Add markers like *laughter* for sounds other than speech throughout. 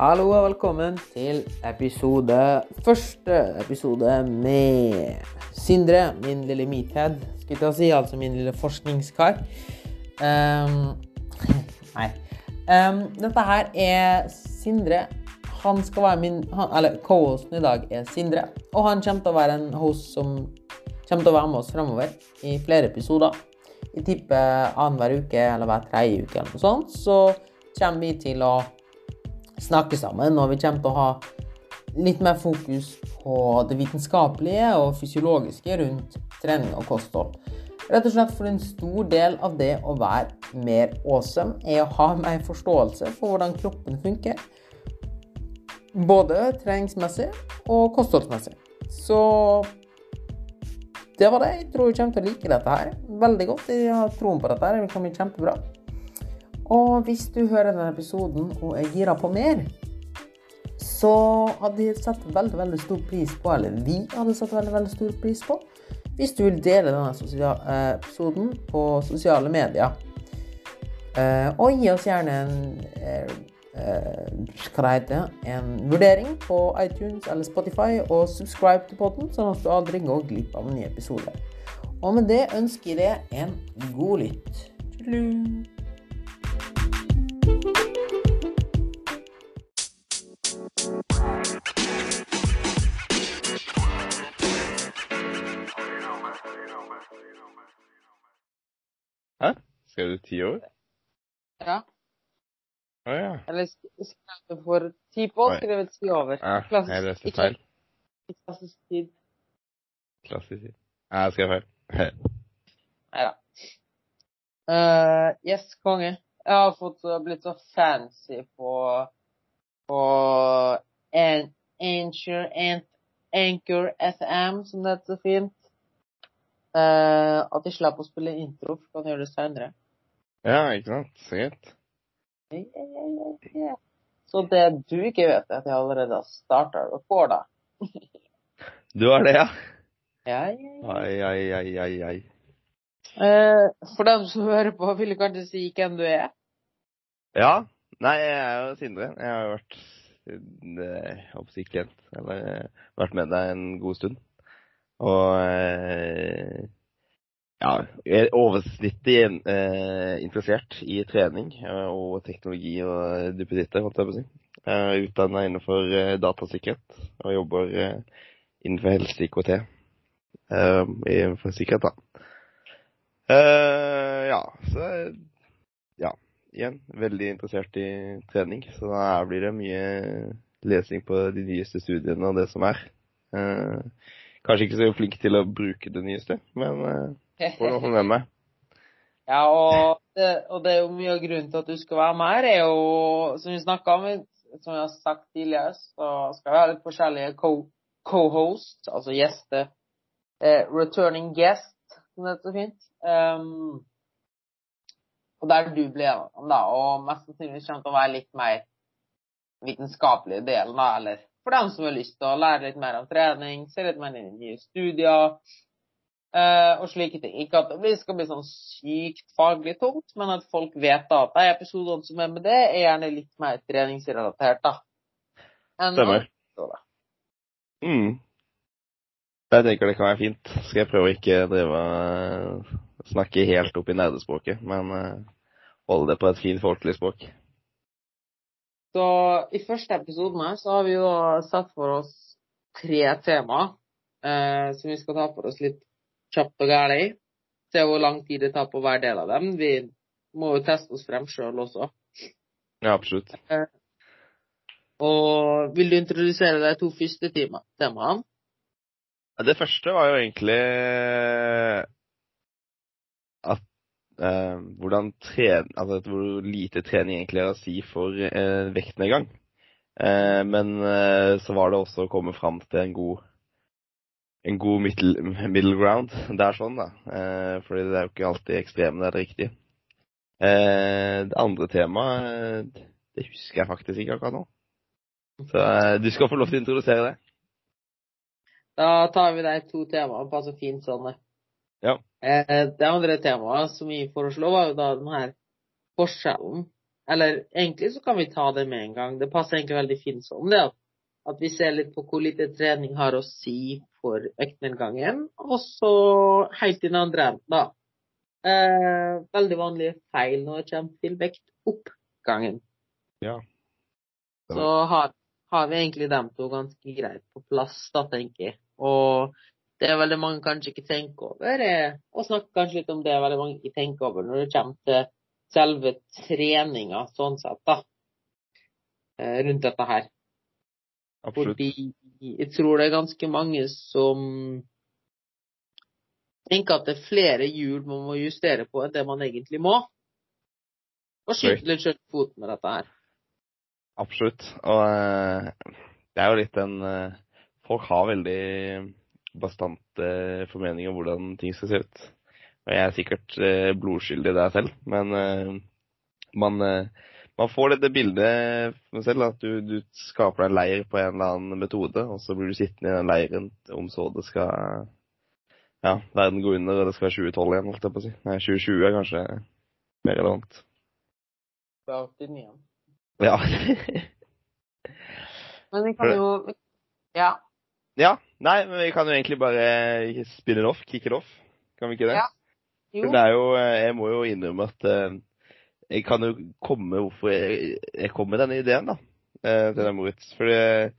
Hallo og velkommen til episode første episode med Sindre, min lille meathead, skal jeg ta si, altså min lille forskningskar. Um, *laughs* nei. Um, dette her er Sindre. Han skal være min han, Eller co-hosten i dag er Sindre. Og han kommer til å være en host som kommer til å være med oss fremover i flere episoder. Jeg tipper annenhver uke eller hver tredje uke eller noe sånt, så kommer vi til å snakke sammen, og vi kommer til å ha litt mer fokus på det vitenskapelige og fysiologiske rundt trening og kosthold. Rett og slett for en stor del av det å være mer awesome er å ha mer forståelse for hvordan kroppen funker. Både treningsmessig og kostholdsmessig. Så det var det. Jeg tror vi kommer til å like dette her veldig godt. Jeg har troen på dette. her. Det bli kjempebra. Og hvis du hører denne episoden og er gira på mer, så hadde jeg satt veldig veldig stor pris på, eller vi hadde satt veldig veldig stor pris på, hvis du vil dele denne eh, episoden på sosiale medier. Eh, og gi oss gjerne en eh, hva det en vurdering på iTunes eller Spotify, og subscribe til podden, sånn at du aldri går glipp av en ny episode. Og med det ønsker jeg deg en god lytt. Skrev du ti år? Ja. Å ja. Eller skrevet for ti på, skrevet ti over. ja. Klassisk. Jeg leste feil. Klassisk tid. Klassisk. Ja, jeg skrev feil. *laughs* Nei da. Eh, yes, konge. Jeg har fått uh, blitt så fancy på på an, Anchor, an, Anchor FM, som det heter så fint. Uh, at jeg slapp å spille intro, for kan gjøre det senere. Ja, ikke sant? Sikkert. Ja, ja, ja, ja. Så det du ikke vet, er at jeg allerede har starta recorda. *laughs* Du har det, ja? Ja, ja, ja. Ai, ai, ai, ai, ai. Eh, for dem som hører på, vil du kanskje si hvem du er? Ja. Nei, jeg er jo Sindre. Jeg har jo vært eh, klient, eller vært med deg en god stund. Og eh, ja, er oversnittlig eh, interessert i trening eh, og teknologi og duppeditter, holdt jeg på å si. Jeg er utdanna innenfor eh, datasikkerhet og jobber eh, innenfor helse IKT. Eh, innenfor sikkerhet, da. Eh, ja, så ja. Igjen, veldig interessert i trening, så da blir det mye lesing på de nyeste studiene og det som er. Eh, kanskje ikke så flink til å bruke det nyeste, men eh, får noe med meg. *laughs* Ja, og det, og det er jo mye av grunnen til at du skal være med her, er jo, som vi snakka om, som jeg har sagt tidligere, så skal vi ha litt forskjellige co- co-hosts, altså gjester. Eh, returning guest, som det heter så fint. Um, og der du blir gjennom, da. Og mest sannsynlig kommer til å være litt mer vitenskapelig delen, da. Eller for dem som har lyst til å lære litt mer om trening, se litt mer inn i nye studier. eh, og slike ting. Ikke at det skal bli sånn sykt faglig tungt, men at folk vet da at de episodene som er med det, er gjerne litt mer treningsrelatert, da. Stemmer. Mm. Jeg tenker det kan være fint. Skal jeg prøve å ikke drive snakke helt opp i nerdespråket, men eh, holde det på et fint folkelig språk. Så i første episoden her så har vi jo satt for oss tre tema eh, som vi skal ta for oss litt kjapt og gærlig. Se hvor lang tid det tar på hver del av dem. Vi må jo teste oss frem sjøl også. Ja, absolutt. Og vil du introdusere de to første tema temaene? Det første var jo egentlig at eh, hvordan tren, altså hvor lite trening egentlig har å si for eh, vektnedgang. Eh, men eh, så var det også å komme fram til en god en god middle, middle ground. Det er sånn, da. Eh, fordi det er jo ikke alltid ekstremene er det riktige. Eh, det andre temaet, det husker jeg faktisk ikke akkurat nå. Så du skal få lov til å introdusere det. Da tar vi de to temaene passer fint sånn. Ja. Eh, det andre temaet som vi foreslo, var jo da den her forskjellen Eller egentlig så kan vi ta det med en gang. Det passer egentlig veldig fint sånn det at, at vi ser litt på hvor lite trening har å si for øktnedgangen. Og så helt i den andre enden, da. Eh, veldig vanlige feil når det kommer til vektoppgangen. Ja. Så har, har vi egentlig dem to ganske greit på plass, da, tenker jeg. Og det veldig mange kanskje ikke tenker over, er å snakke kanskje litt om det veldig mange ikke tenker over når det kommer til selve treninga sånn sett, da. Eh, rundt dette her. Absolutt. Fordi jeg tror det er ganske mange som tenker at det er flere hjul man må justere på enn det man egentlig må. Og skyte litt sjøl foten med dette her. Absolutt. Og eh, det er jo litt en eh, Folk har veldig bastante formeninger om hvordan ting skal se ut. Og jeg er sikkert eh, blodskyldig der selv, men eh, man, eh, man får dette bildet selv at du, du skaper deg en leir på en eller annen metode, og så blir du sittende i den leiren om så det skal ja, verden går under, og det skal være 2012 igjen, holdt jeg på å si. Nei, 2020 er kanskje mer relevant. Fra 89 igjen. Ja. *laughs* Men vi kan jo Ja. ja. Nei, men vi kan jo egentlig bare spinne det off, kick it off. Kan vi ikke det? Ja. Jo. For det er jo Jeg må jo innrømme at eh, jeg kan jo komme hvorfor jeg, jeg kom med denne ideen, da. eh, til deg, Moritz. Fordi jeg,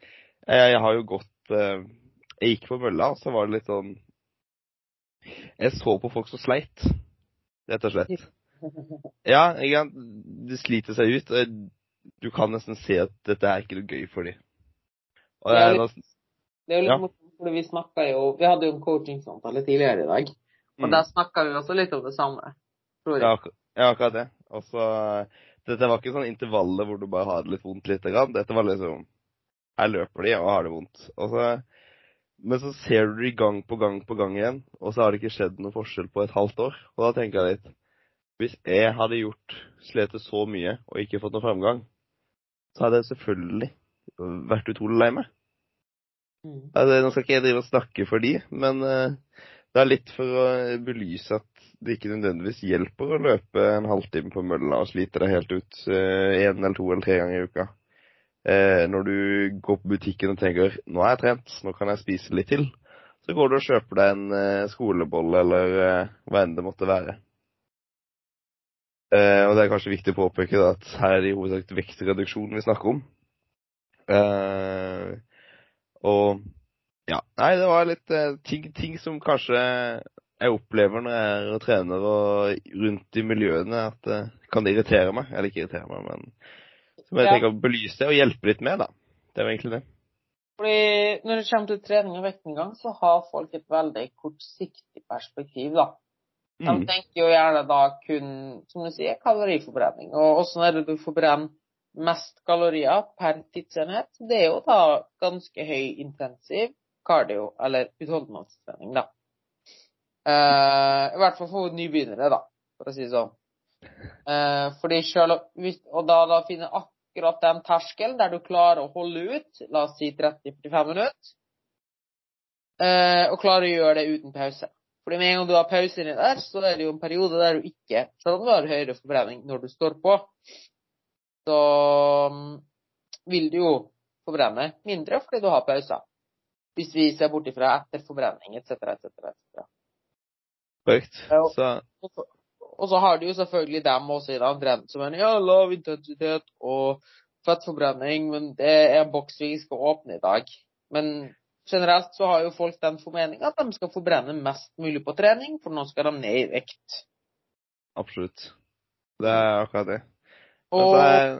jeg har jo gått eh, Jeg gikk på mølla, og så var det litt sånn Jeg så på folk som sleit, rett og slett. *laughs* Ja, ikke. De sliter seg ut. og Du kan nesten se at dette er ikke noe gøy for dem. Og det Det er litt- Det er jo litt Ja. Fordi vi snakka jo Vi hadde jo en coachingsamtale tidligere i dag, og Mm. der snakka vi også litt om det samme. Tror jeg. Ja, ak- ja, akkurat det. Og så Dette var ikke sånn intervaller hvor du bare har det litt vondt lite grann. Dette var liksom Her løper de og har det vondt. Og så, men så ser du det gang på gang på gang igjen, og så har det ikke skjedd noen forskjell på et halvt år. Og da tenker jeg litt Hvis jeg hadde gjort slitt så mye og ikke fått noen framgang, så hadde jeg selvfølgelig vært utrolig lei meg. Mm. Altså, nå skal ikke jeg drive og snakke for de, men eh, det er litt for å belyse at det ikke nødvendigvis hjelper å løpe en halvtime på mølla og slite deg helt ut én eller to eller tre ganger i uka. Eh, når du går på butikken og tenker 'nå er jeg trent, nå kan jeg spise litt til', så går du og kjøper deg en eh, skolebolle eller eh, hva enn det måtte være. Eh, og det er kanskje viktig å påpeke at her er det i hovedsak vektreduksjon vi snakker om. Eh, og ja, nei, det var litt eh, ting, ting som kanskje jeg opplever når jeg er og trener og rundt i miljøene, at det kan irritere meg. Eller ikke irritere meg, men som jeg Ja. tenker å belyse og hjelpe litt med, da. Det var egentlig det. Fordi når det kommer til trening og vektinngang, så har folk et veldig kortsiktig perspektiv, da. De Mm. tenker jo gjerne da kun, som du sier, kaloriforbrenning. Og åssen er det du forbrenner mest kalorier per tidsenhet? Det er jo da ganske høy intensiv cardio, eller utholdenhetstrening, da. Uh, I hvert fall for nybegynnere, da, for å si det sånn. Uh, fordi selv, og da, da finne akkurat den terskelen der du klarer å holde ut, la oss si 30-45 minutter, uh, og klarer å gjøre det uten pause. Fordi med en gang du har pause inni der, så er det jo en periode der du ikke, selv om du har høyere forbrenning når du står på, så mm, vil du jo forbrenne mindre fordi du har pauser. Hvis vi ser bort ifra etter forbrenning etc. etc. etc. Korrekt. Så Og så- har du jo selvfølgelig dem også i den andre enden som er ja, lav intensitet og fettforbrenning, men det er en boks vi skal åpne i dag. Men generelt så har jo folk den formening at de skal forbrenne mest mulig på trening, for nå skal de ned i vekt. absolutt. Det er akkurat det. Men Og så er,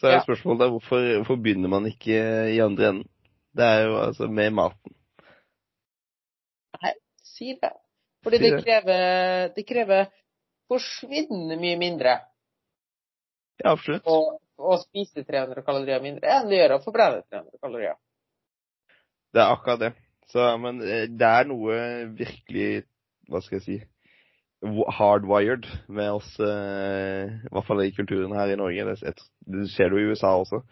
så er spørsmålet da, hvorfor, hvorfor begynner man ikke i andre enden? Det er jo altså med maten. Nei, si det. Fordi Si det det. krever, det krever forsvinnende mye mindre Ja, absolutt. Og, å spise 300 kalorier mindre enn det gjør å forbrenne 300 kalorier. Det er akkurat det. Så, men eh, det er noe virkelig, hva skal jeg si, hardwired med oss, eh, i hvert fall i kulturen her i Norge. Det, et- det skjer jo i USA også.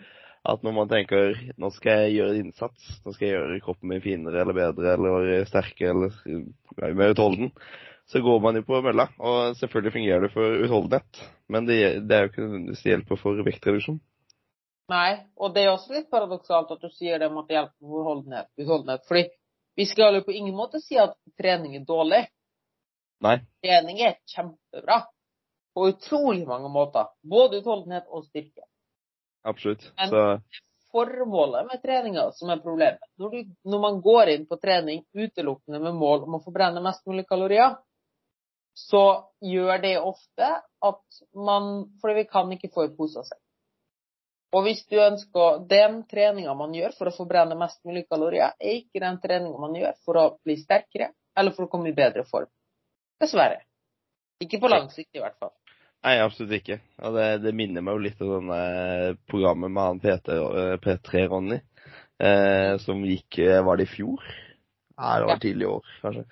At når man tenker nå skal jeg gjøre en innsats, nå skal jeg gjøre kroppen min finere eller bedre eller sterkere eller mer utholden, så går man jo på mølla. Og selvfølgelig fungerer det for utholdenhet, Men det, det er jo ikke nødvendigvis hjelper for vektreduksjon. Nei, og det er også litt paradoksalt at du sier det om at det hjelper for utholdenhet. Fordi vi skal jo på ingen måte si at trening er dårlig. Nei. Trening er kjempebra på utrolig mange måter. Både utholdenhet og styrke. Absolutt. Men- Så Formålet med treninga som er problemet. Når, du, når man går inn på trening utelukkende med mål om å forbrenne mest mulig kalorier, så gjør det ofte at man For vi kan ikke få i posa seg. Og hvis du ønsker Den treninga man gjør for å forbrenne mest mulig kalorier, er ikke den treninga man gjør for å bli sterkere eller for å komme i bedre form. Dessverre. Ikke på lang sikt, i hvert fall. Nei, absolutt ikke. Og det, det minner meg jo litt om denne programmet med han P3, eh, P3 Ronny, eh, som gikk eh, Var det i fjor? Nei, det var tidlig i år, kanskje.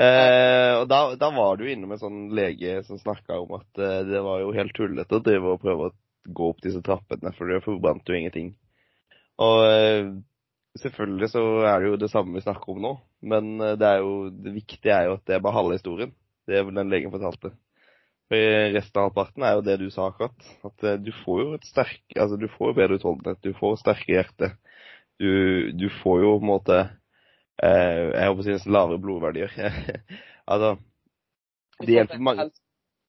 Eh, og da, da var du innom en sånn lege som snakka om at eh, det var jo helt tullete å drive og prøve å gå opp disse trappene, for du forbrant jo ingenting. Og eh, selvfølgelig så er det jo det samme vi snakker om nå, men eh, det er jo det viktige er jo at det er bare halve historien. Det er vel den legen fortalte. For resten av halvparten er jo det du sa akkurat. At eh, du får jo et sterk Altså, du får jo bedre utholdenhet. Du får sterke hjerte. Du, du får jo på en måte eh, Jeg håper å si lavere blodverdier. *laughs* altså Det hjelper mange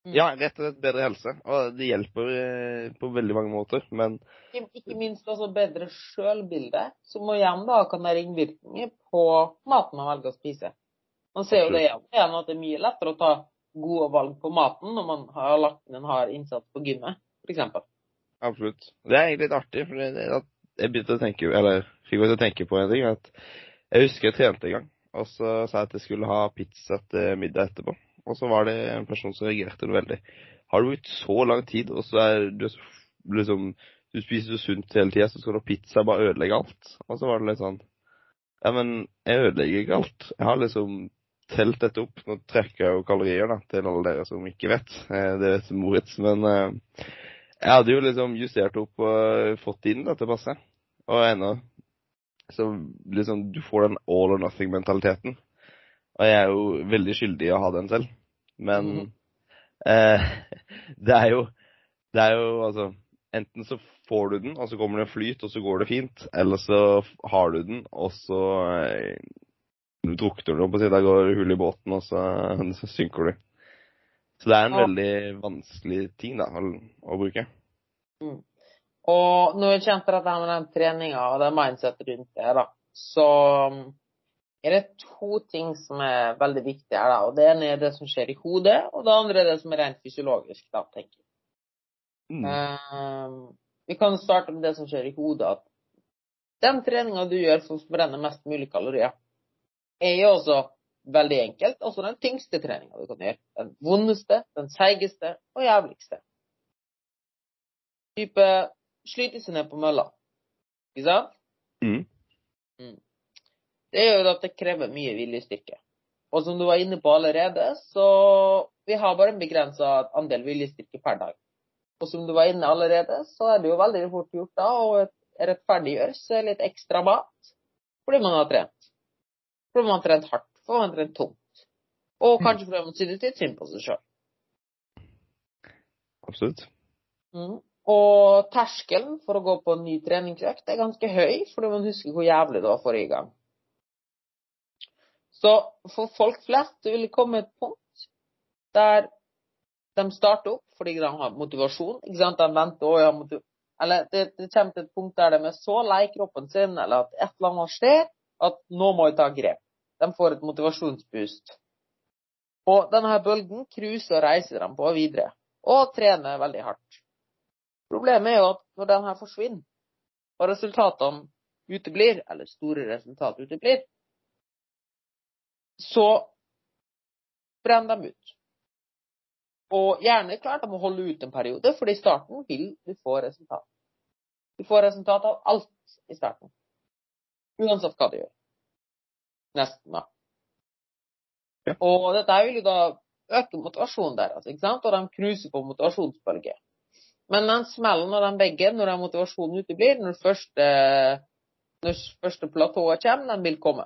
Mm. Ja, rett og slett bedre helse. Og det hjelper eh, på veldig mange måter. Men Ikke minst også bedre sjølbilde, som igjen da kan ha ringvirkninger på maten man velger å spise. Man ser jo det igjen, at det er mye lettere å ta gode valg på maten når man har lagt inn en hard innsats på gymmet, f.eks. absolutt. Det er egentlig litt artig, for jeg begynte å tenke Eller fikk meg til å tenke på en ting. At jeg husker jeg trente en gang, og så sa jeg at jeg skulle ha pizza til middag etterpå. Og så var det en person som reagerte noe veldig. Har du brukt så lang tid, og så er du liksom Du spiser så sunt hele tida, så skal du ha pizza bare ødelegge alt. Og så var det litt sånn Ja, men jeg ødelegger ikke alt. Jeg har liksom telt dette opp. Nå trekker jeg jo kalorier, da, til alle dere som ikke vet. Eh, Det vet Moritz. Men eh, jeg hadde jo liksom justert opp og fått inn til passe. Og ennå så liksom Du får den all or nothing-mentaliteten. Og jeg er jo veldig skyldig i å ha den selv. Men mm. eh, *laughs* det er jo Det er jo altså Enten så får du den, og så kommer det en flyt, og så går det fint. Eller så har du den, og så eh, drukner du, på å si. Der går hull i båten, og så, *laughs* så synker du. Så det er en Ja. veldig vanskelig ting da, å, å bruke. Og når jeg kjente dette med den treninga og det mindsetet rundt det, da, så um, er det to ting som er veldig viktige her. da, og Det ene er det som skjer i hodet, og det andre er det som er rent fysiologisk. da, tenker jeg. Mm. Eh, vi kan starte med det som skjer i hodet. at Den treninga du gjør som brenner mest mulig kalorier, er jo også veldig enkelt. Også den tyngste treninga du kan gjøre. Den vondeste, den seigeste og jævligste. Type slyte seg ned på mølla. Ikke sant? Mm. Det gjør jo at det krever mye viljestyrke. Og som du var inne på allerede, så vi har bare en begrensa andel viljestyrke per dag. Og som du var inne allerede, så er det jo veldig fort gjort da å rettferdiggjøre seg litt ekstra mat fordi man har trent. Fordi man har trent hardt, fordi man har trent tungt. Og kanskje fordi man synes litt synd på seg sjøl. Absolutt. Mm. Og terskelen for å gå på en ny treningsøkt er ganske høy, fordi man husker hvor jævlig det var forrige gang. Så for folk flest vil det komme et punkt der de starter opp fordi de har motivasjon. ikke sant? De venter å, ja, Eller det, det kommer til et punkt der de er så lei kroppen sin, eller at et eller annet skjer, at nå må de ta grep. De får et motivasjonsboost. Og denne bølgen cruiser og reiser dem på videre, og trener veldig hardt. Problemet er jo at når denne forsvinner, og resultatene uteblir, eller store resultat uteblir, så brenner de ut. Og gjerne klart de må holde ut en periode, for i starten vil du få resultat. Du får resultat av alt i starten. Uansett hva de gjør. Nesten, da. Ja. Og dette vil jo da øke motivasjonen deres, ikke sant? og de cruiser på motivasjonsbølge. Men den smellen av den begge, når den motivasjonen uteblir, når første, når første platået kommer, den vil komme.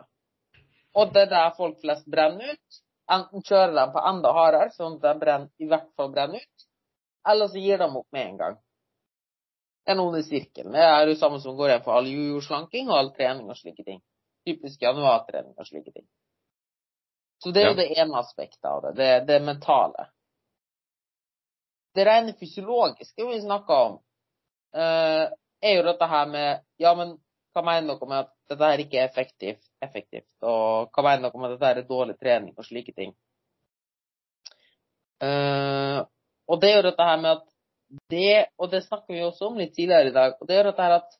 Og det er der folk flest brenner ut. Enten kjører de på enda hardere, sånn at de brenner, i hvert fall brenner ut, eller så gir de opp med en gang. Det er noen i sirkelen. Det er jo samme som går igjen for all jojo-slanking og all trening og slike ting. Typisk januartrening og slike ting. Så det er jo Ja. det ene aspektet av det. Det, det mentale. Det rene fysiologiske vi snakker om, uh, er jo dette her med Ja, men hva mener dere med at dette her ikke er effektivt? effektivt og hva mener dere med at dette her er dårlig trening og slike ting? Uh, og det er jo dette her med at det, og det snakker vi også om litt tidligere i dag, og det er at dette her at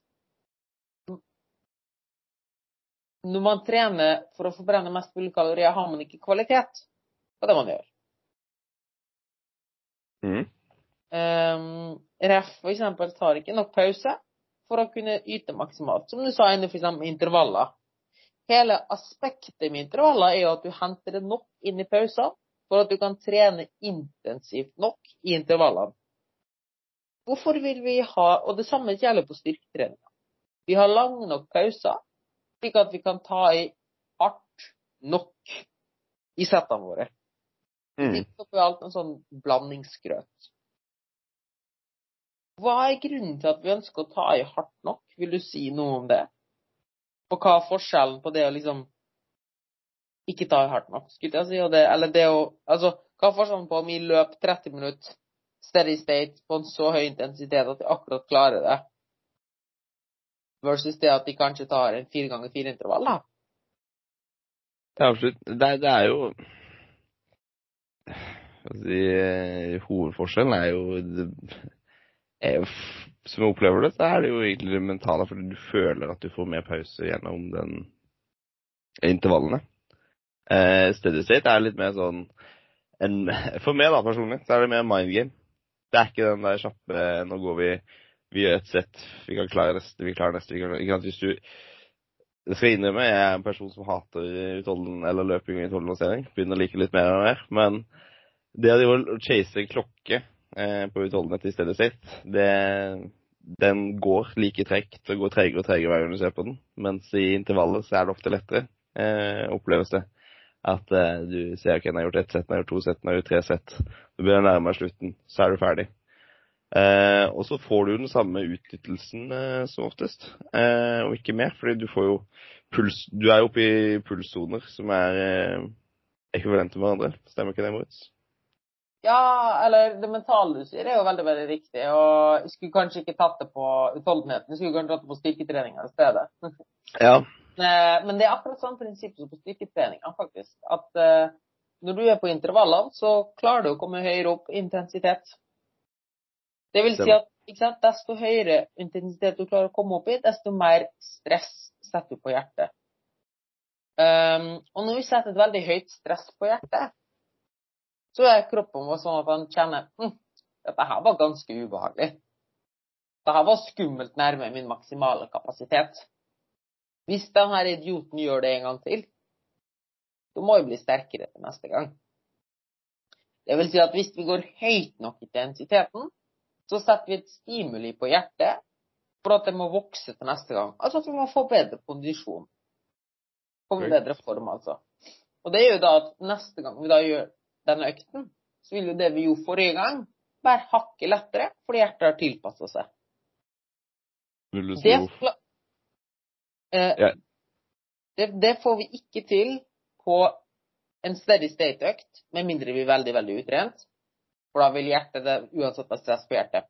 når man trener for å forbrenne mest mulig kalorier, har man ikke kvalitet på det man gjør. Mm. Um, ref for eksempel tar ikke nok pause for å kunne yte maksimalt. Som du sa inne eksempel intervaller. Hele aspektet med intervaller er jo at du henter det nok inn i pauser for at du kan trene intensivt nok i intervallene. Hvorfor vil vi ha Og det samme gjelder på styrketreninga. Vi har lange nok pauser, slik at vi kan ta i hardt nok i settene våre. Mm. Ikke oppi alt en sånn blandingsgrøt. Hva er grunnen til at vi ønsker å ta i hardt nok? Vil du si noe om det? Og hva er forskjellen på det å liksom ikke ta i hardt nok, skulle jeg si, det, eller det å Altså, hva er forskjellen på om vi løper 30 minutter steady state på en så høy intensitet at de akkurat klarer det, versus det at de kanskje tar en fire ganger fire intervall, da? Ja, absolutt. Det, det er jo si eh, Hovedforskjellen er jo, det, er Som jeg opplever det, så er det jo egentlig det mentale, fordi du føler at du får mer pause gjennom den intervallene. Eh, steady state er litt mer sånn en, For meg, da, personlig, så er det mer mind game. Det er ikke den der kjappe Nå går vi Vi gjør et sett, vi kan klare neste, vi klarer neste. Vi kan, ikke sant? Hvis du det skal jeg innrømme, jeg er en person som hater utholden, eller løping og utholdenhetsering. Begynner å like litt mer og mer. Men det å chase en klokke eh, på utholdenhet i stedet sitt, det, den går like tregt og går tregere og tregere hver gang du ser på den. Mens i intervallet så er det ofte lettere, eh, oppleves det. At eh, du ser ok, den har gjort ett sett, den har gjort to sett, den har gjort tre sett. Du begynner å nærme deg slutten, så er du ferdig. Eh, og så får du den samme utnyttelsen eh, som oftest, eh, og ikke mer. Fordi du får jo puls Du er jo oppe i pulssoner som er eh, ekvivalente med hverandre. Stemmer ikke det, Moritz? Ja, eller det mentale du sier, er jo veldig veldig riktig. Og jeg skulle kanskje ikke tatt det på utholdenheten, jeg skulle kanskje tatt det på styrketreninga i stedet. Ja. Eh, Men det er akkurat samme prinsipp som på styrketreninga, faktisk. At eh, når du er på intervallene, så klarer du å komme høyere opp intensitet. Det vil si at sant, desto høyere intensitet du klarer å komme opp i, desto mer stress setter du på hjertet. Um, og når vi setter et veldig høyt stress på hjertet, så er kroppen vår sånn at man kjenner hm, dette her var ganske ubehagelig. Dette var skummelt nærme min maksimale kapasitet. Hvis denne idioten gjør det en gang til, så må jeg bli sterkere til neste gang. Det vil si at hvis vi går høyt nok i intensiteten, så setter vi et stimuli på hjertet for at det må vokse til neste gang. Altså at vi må få bedre kondisjon. Få bedre form, altså. Og det gjør da at neste gang vi da gjør denne økten, så vil jo det vi gjorde forrige gang, være hakket lettere, fordi hjertet har tilpassa seg. Vil du si Det, eh, Ja. det, det får vi ikke til på en steady state-økt, med mindre vi er veldig, veldig utrent. For da vil hjertet det uansett være stress på hjertet.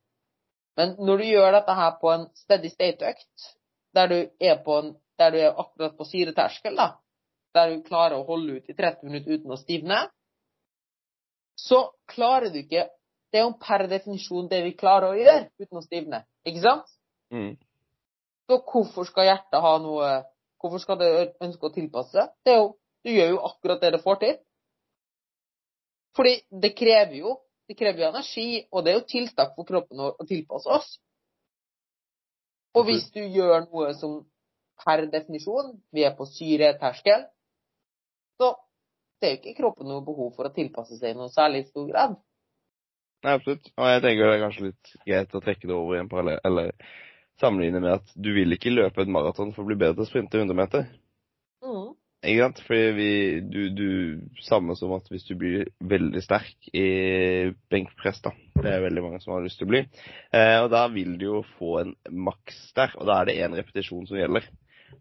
Men når du gjør dette her på en steady state-økt, der du er på en, der du er akkurat på syreterskel, da, der du klarer å holde ut i 30 minutter uten å stivne, så klarer du ikke Det er jo per definisjon det vi klarer å gjøre uten å stivne. Ikke sant? Mm. Så hvorfor skal hjertet ha noe Hvorfor skal det ønske å tilpasse seg? Det er jo, du gjør jo akkurat det det får til. Fordi det krever jo det krever jo energi, og det er jo tiltak for kroppen å, å tilpasse oss. Og hvis du gjør noe som per definisjon vi er på syreterskel, så det er jo ikke kroppen noe behov for å tilpasse seg i noe særlig stor grad. Nei, absolutt. Og jeg tenker det er kanskje litt greit å trekke det over i en parallell, eller sammenligne med at du vil ikke løpe et maraton for å bli bedre til å sprinte 100 meter. Mm. ikke sant? Fordi vi, du, du Samme som at hvis du blir veldig sterk i benkpress, da. Det er veldig mange som har lyst til å bli. Eh, og da vil du jo få en maks der, og da er det én repetisjon som gjelder.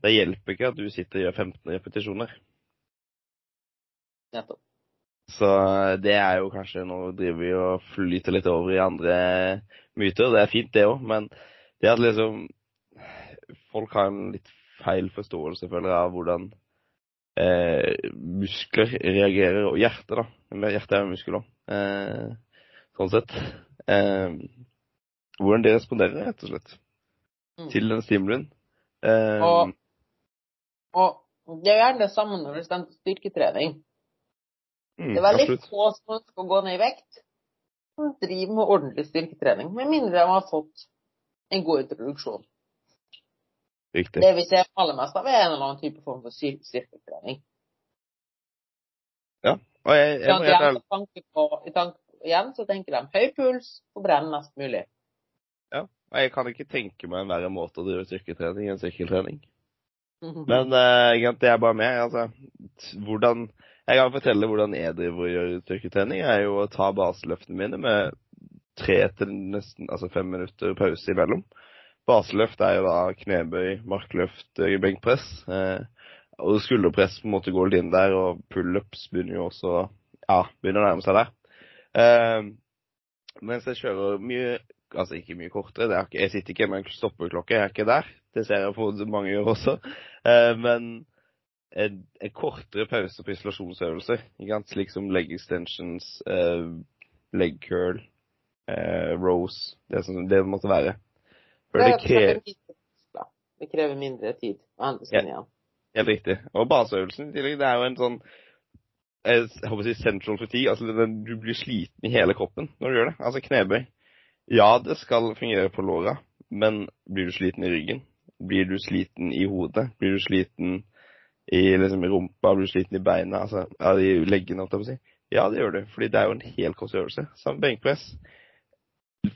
Det hjelper ikke at du sitter og gjør 15 repetisjoner. Nettopp. Så det er jo kanskje Nå driver vi og flyter litt over i andre myter. Det er fint, det òg, men det at liksom Folk har en litt feil forståelse, føler jeg, av hvordan eh, muskler reagerer, og hjertet, da. Hjertet er jo muskler òg, eh, sånn sett. Eh, hvordan de responderer, rett og slett, Mm. til den stimulien. Eh, Og, og det er gjerne det samme når det stemmer styrketrening. mm, Det er veldig absolutt. få som ønsker å gå ned i vekt, som driver med ordentlig styrketrening, med mindre de har fått en god introduksjon. Riktig. Det vi ser aller mest av, er en eller annen type form for styrketrening. Ja. Og jeg, jeg, Sånn, må gjerne tanke igjen så tenker de høy puls, og brenn mest mulig. Ja. Og jeg kan ikke tenke meg en verre måte å drive styrketrening enn sykkeltrening. *laughs* Men uh, egentlig, er er bare med. Altså, hvordan Jeg kan fortelle hvordan jeg driver og gjør styrketrening. er jo å ta baseløftene mine med tre til nesten altså fem minutter pause imellom. Baseløft er jo da knebøy, markløft, eh, benkpress. Eh, og skulderpress på en måte går litt inn der, og pullups begynner jo også Ja, begynner å nærme seg der. Eh, mens jeg kjører mye Altså ikke mye kortere. Er ikke, jeg sitter ikke med en stoppeklokke, jeg er ikke der. Det ser jeg på mange gjør også. Eh, men en, en kortere pause på isolasjonsøvelser, slik som leg extensions, eh, leg curl, eh, Rose, det som det måtte være. For det Det krever mindre. Det krever mindre tid å hente igjen. Helt riktig. Og baseøvelsen i tillegg, det er jo en sånn jeg håper å si central fatigue. Altså den, du blir sliten i hele kroppen når du gjør det. Altså knebøy. Ja, det skal fungere på låra, men blir du sliten i ryggen? Blir du sliten i hodet? Blir du sliten i liksom, rumpa? Blir du sliten i beina? Altså ja, i leggene, holdt jeg på å si. Ja, det gjør du, fordi det er jo en helkroppsøvelse. Samme benkpress.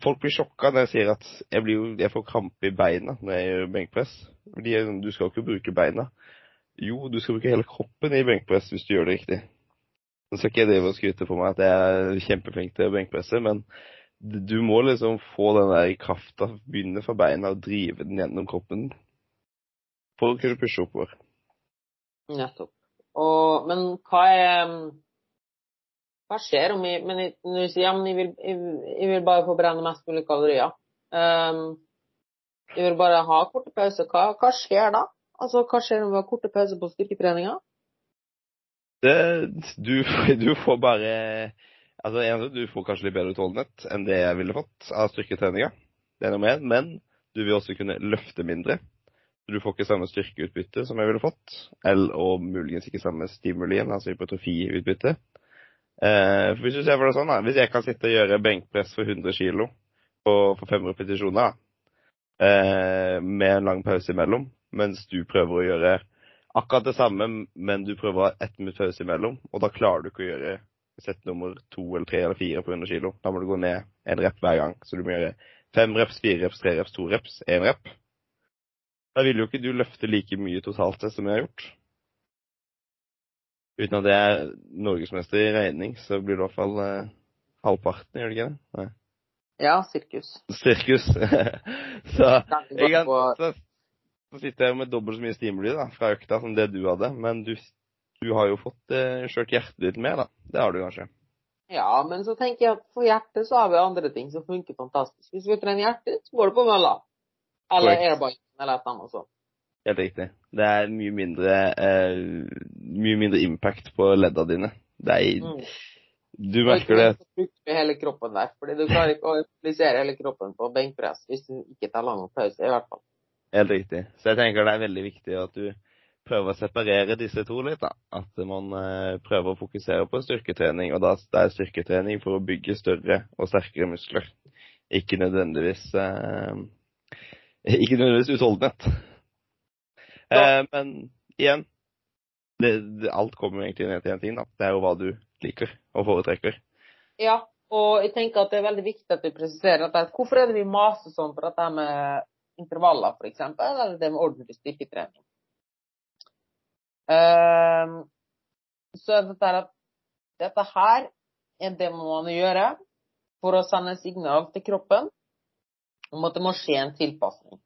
Folk blir sjokka når jeg sier at jeg, jo, jeg får krampe i beina når jeg gjør benkpress. Fordi du skal jo ikke bruke beina. Jo, du skal bruke hele kroppen i benkpress hvis du gjør det riktig. Nå skal ikke jeg drive og skryte på meg at jeg er kjempeflink til å benkpresse, men du må liksom få den der krafta, begynne fra beina og drive den gjennom kroppen for å kunne pushe oppover. Nettopp. Og, men hva er Hva skjer om vi Men jeg- når du sier ja, men jeg vil, jeg, jeg vil bare forbrenne mest mulig kalorier. Um, jeg vil bare ha korte pauser. Hva, hva skjer da? Altså, hva skjer om vi har korte pauser på styrketreninga? Du, *laughs* du får bare Altså, en, du får kanskje litt bedre utholdenhet enn det jeg ville fått av styrketreninga. Det er nummer én. Men du vil også kunne løfte mindre. Du får ikke samme styrkeutbytte som jeg ville fått. Eller, og muligens ikke samme stimulien, altså hypotrofiutbytte. Eh, hvis du ser for deg sånn, da. Hvis jeg kan sitte og gjøre benkpress for 100 kg for fem repetisjoner, eh, med en lang pause imellom, mens du prøver å gjøre akkurat det samme, men du prøver å ha ett minutt pause imellom, og da klarer du ikke å gjøre sett nummer to eller tre eller fire på 100 kg. Da må du gå ned en rep hver gang. Så du må gjøre fem reps, fire reps, tre reps, to reps, én rep. Da vil jo ikke du løfte like mye totalt sett som jeg har gjort. Uten at jeg er norgesmester i regning, så blir det i hvert fall eh, halvparten, gjør det ikke det? Nei. Ja, sirkus. Sirkus. *laughs* så jeg kan, så, så sitter jeg med dobbelt så mye stimuli da, fra økta som det du hadde, men du, du har jo fått eh, kjørt hjertet ditt med, da. Det har du kanskje. ja, men så tenker jeg at for hjertet så har vi andre ting som funker fantastisk. Hvis vi trener hjertet, så går det på mølla. Eller airbike, eller et annet sånt. Helt riktig. Det er mye mindre, eh, mye mindre impact på ledda dine. Det er, Mm. Du merker det. Du bruker hele kroppen der. fordi du klarer ikke å implisere hele kroppen på benkpress hvis du ikke tar lang pause, i hvert fall. Helt riktig. Så jeg tenker det er veldig viktig at du prøver å separere disse to litt. da. At man eh, prøver å fokusere på styrketrening. Og da det er styrketrening for å bygge større og sterkere muskler. Ikke nødvendigvis eh, Ikke nødvendigvis utholdenhet. Eh, men igjen det, det, Alt kommer egentlig ned til én ting. da. Det er jo hva du liker og foretrekker. Ja, og jeg tenker at det er veldig viktig at vi presiserer at hvorfor er det vi maser sånn for dette med intervaller, f.eks., eller det med ordentlig styrketrening? Uh, så er dette at dette her er det man må gjøre for å sende signal til kroppen om at det må skje en tilpasning.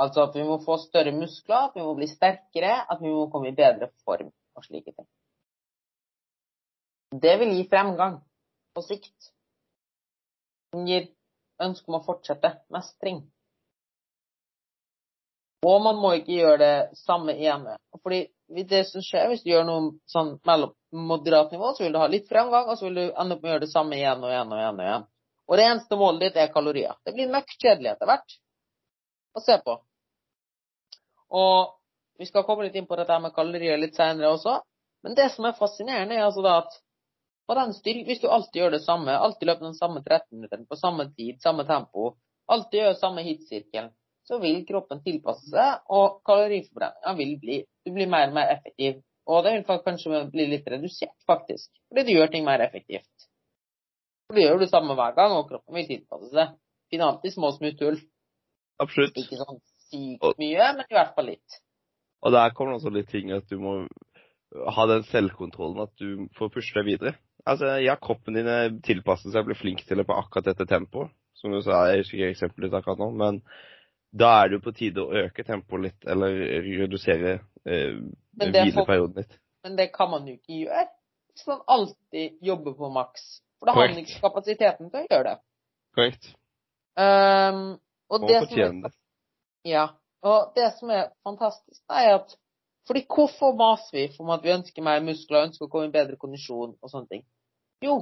Altså at vi må få større muskler, at vi må bli sterkere, at vi må komme i bedre form og slike ting. Det vil gi fremgang på sikt. Den gir ønske om å fortsette mestring. Og man må ikke gjøre det samme ene. Fordi det som skjer hvis du gjør noe sånn mellom moderat nivå, så vil du ha litt fremgang, og så vil du ende opp med å gjøre det samme igjen og igjen og igjen. Og igjen. Og det eneste målet ditt er kalorier. Det blir møkk kjedelig etter hvert å se på. Og vi skal komme litt inn på dette med kalorier litt senere også. Men det som er fascinerende, er altså at på den styrke, hvis du alltid gjør det samme, alltid løper den samme 13 minutter på samme tid, samme tempo, alltid gjør samme hitsirkel, så vil kroppen tilpasse seg, og kaloriforbrenninga vil bli Du blir mer og mer effektiv. Og det vil kanskje bli litt redusert, faktisk, fordi du gjør ting mer effektivt. For du gjør det samme hver gang, og kroppen vil tilpasse seg. Finalt i små smutthull. Absolutt. Ikke sånn sykt mye, men i hvert fall litt. Og der kommer det også litt ting at du må ha den selvkontrollen at du får pushe deg videre. Altså, ja, kroppen din tilpasser seg og blir flink til det på akkurat dette tempoet. Som du sa, jeg husker ikke eksempelet ditt akkurat nå, men da er det jo på tide å øke tempoet litt, eller redusere eh, hvileperioden litt. Men det kan man jo ikke gjøre hvis man alltid jobber på maks. For da har man ikke kapasiteten til å gjøre det. Korrekt. Um, og det som er, ja, og det som er fantastisk, er at fordi hvorfor maser vi om at vi ønsker mer muskler, ønsker å komme i bedre kondisjon og sånne ting? Jo,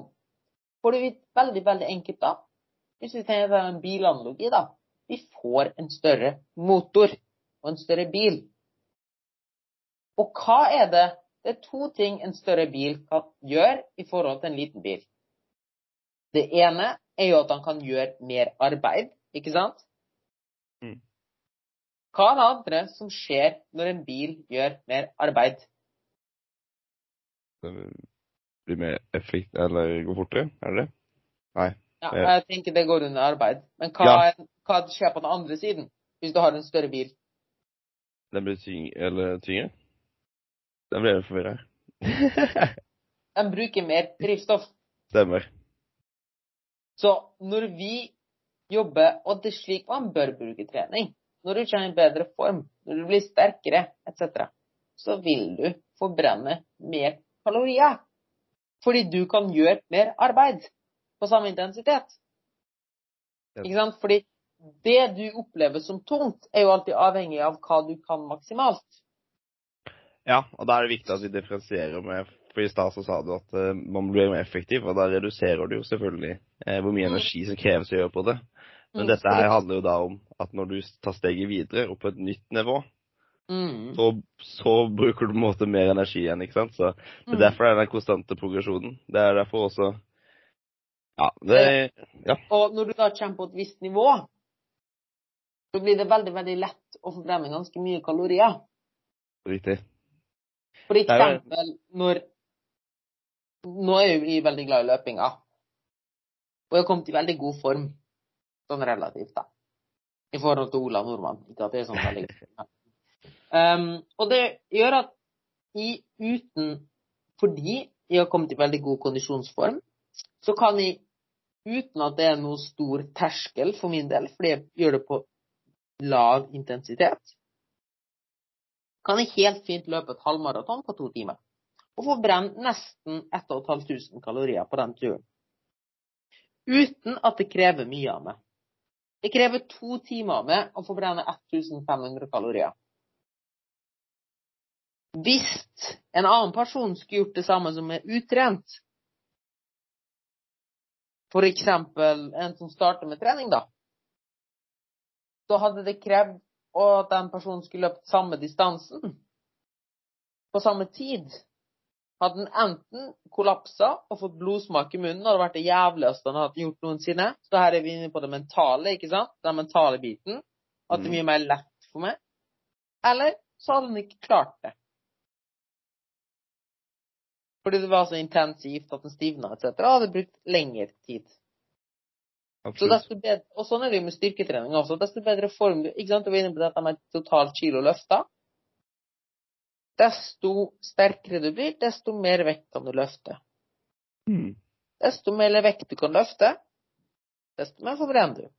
for det er veldig, veldig enkelt da. Hvis vi tenker på en bilanalogi, da. Vi får en større motor og en større bil. Og hva er det? Det er to ting en større bil kan gjøre i forhold til en liten bil. Det ene er jo at han kan gjøre mer arbeid, ikke sant? Mm. Hva er det andre som skjer når en bil gjør mer arbeid? Det blir mer effekt, eller går fortere, er det det? Nei. Ja, jeg tenker det går under arbeid. Men hva, ja. hva, skjer på den andre siden, hvis du har en større bil? Den blir tyng eller tyngre? Den blir forvirra. *laughs* *laughs* den bruker mer drivstoff. Stemmer. Så når vi jobber, og det er slik man bør bruke trening når du kommer i bedre form, når du blir sterkere etc., så vil du forbrenne mer kalorier. Fordi du kan gjøre mer arbeid på samme intensitet. Ikke sant? Fordi det du opplever som tungt, er jo alltid avhengig av hva du kan maksimalt. Ja, og da er det viktig at vi differensierer med For i stad sa du at uh, man blir mer effektiv, og da reduserer du jo selvfølgelig uh, hvor mye mm. energi som kreves å gjøre på det. Men mm. dette her handler jo da om at når du tar steget videre og på et nytt nivå, mm. så, så, bruker du på en måte mer energi igjen, ikke sant. Så det er mm. derfor det er den konstante progresjonen. Det er derfor også Ja. Det, ja. Og når du da kommer på et visst nivå, så blir det veldig, veldig lett å forbrenne ganske mye kalorier. Riktig. For eksempel når Nå er jo vi veldig glad i løpinga. Og jeg har kommet i veldig god form Sånn relativt, da. I forhold til Ola Nordmann. At det er sånn veldig um, Og det gjør at i uten Fordi jeg har kommet i veldig god kondisjonsform, så kan jeg uten at det er noe stor terskel for min del, fordi jeg gjør det på lav intensitet, kan jeg helt fint løpe et halvmaraton på to timer. Og få brent nesten 1500 kalorier på den turen. Uten at det krever mye av meg. Det krever to timer med å forbrenne 1500 kalorier. Hvis en annen person skulle gjort det samme som er utrent, f.eks. en som starter med trening, da, så hadde det krevd at den personen skulle løpt samme distansen på samme tid hadde han enten kollapsa og fått blodsmak i munnen, hadde vært det jævligste han hadde gjort noensinne. Så her er vi inne på det mentale, ikke sant? Den mentale biten. At det er mye mer lett for meg. Eller så hadde han ikke klart det. Fordi det var så intensivt at den stivna etc. hadde brukt lengre tid. Bedre, og sånn er det jo med styrketrening også. Desto bedre form du ikke sant? Du var inne på dette med totalt kilo løfta. Desto sterkere du blir, desto mer vekt kan du løfte. Mm. Desto mer vekt du kan løfte, desto mer forbrenner du.